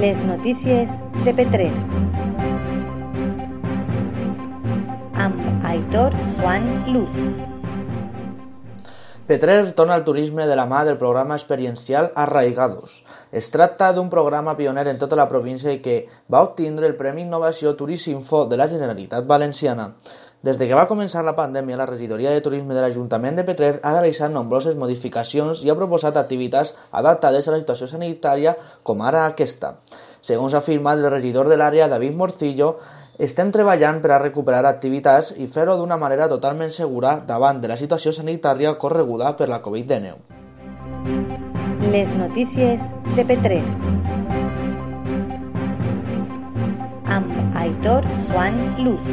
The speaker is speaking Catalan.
Les notícies de Petrer. Amb Aitor Juan Luz. Petrer torna al turisme de la mà del programa experiencial Arraigados. Es tracta d'un programa pioner en tota la província i que va obtindre el Premi Innovació Turisminfo de la Generalitat Valenciana. Des de que va començar la pandèmia, la regidoria de turisme de l'Ajuntament de Petrer ha realitzat nombroses modificacions i ha proposat activitats adaptades a la situació sanitària, com ara aquesta. Segons ha afirmat el regidor de l'àrea, David Morcillo, estem treballant per a recuperar activitats i fer-ho d'una manera totalment segura davant de la situació sanitària correguda per la Covid-19. Les notícies de Petrer. Amb Aitor Juan Luz.